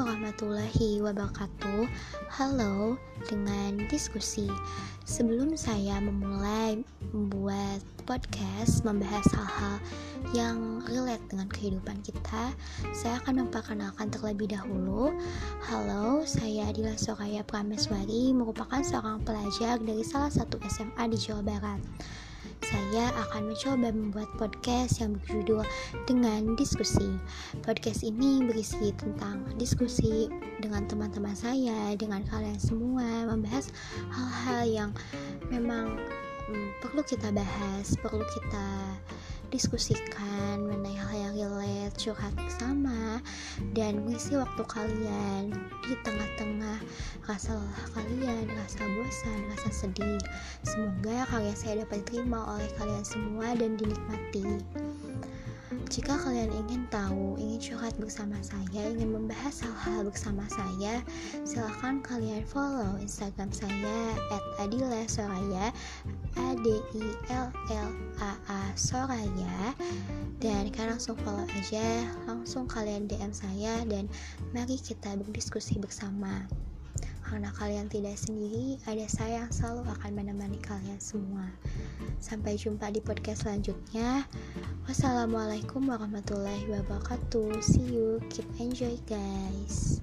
warahmatullahi wabarakatuh. Halo dengan diskusi. Sebelum saya memulai membuat podcast Membahas hal-hal yang relate dengan kehidupan kita Saya akan memperkenalkan terlebih dahulu. Halo, saya Adila Soraya Prameswari Merupakan seorang pelajar dari salah satu SMA di Jawa Barat saya akan mencoba membuat podcast yang berjudul dengan diskusi. Podcast ini berisi tentang diskusi dengan teman-teman saya, dengan kalian semua, membahas hal-hal yang memang hmm, perlu kita bahas, perlu kita diskusikan mengenai hal yang relate, curhat bersama, dan mengisi waktu kalian di tengah-tengah rasa lelah kalian, rasa bosan, rasa sedih. Semoga karya saya dapat diterima oleh kalian semua dan dinikmati. Jika kalian ingin tahu, ingin curhat bersama saya, ingin membahas hal-hal bersama saya, silahkan kalian follow Instagram saya @adila soraya a d i l l a a soraya dan kalian langsung follow aja, langsung kalian DM saya dan mari kita berdiskusi bersama. Karena kalian tidak sendiri, ada saya yang selalu akan menemani kalian semua. Sampai jumpa di podcast selanjutnya. Wassalamualaikum warahmatullahi wabarakatuh. See you. Keep enjoy guys.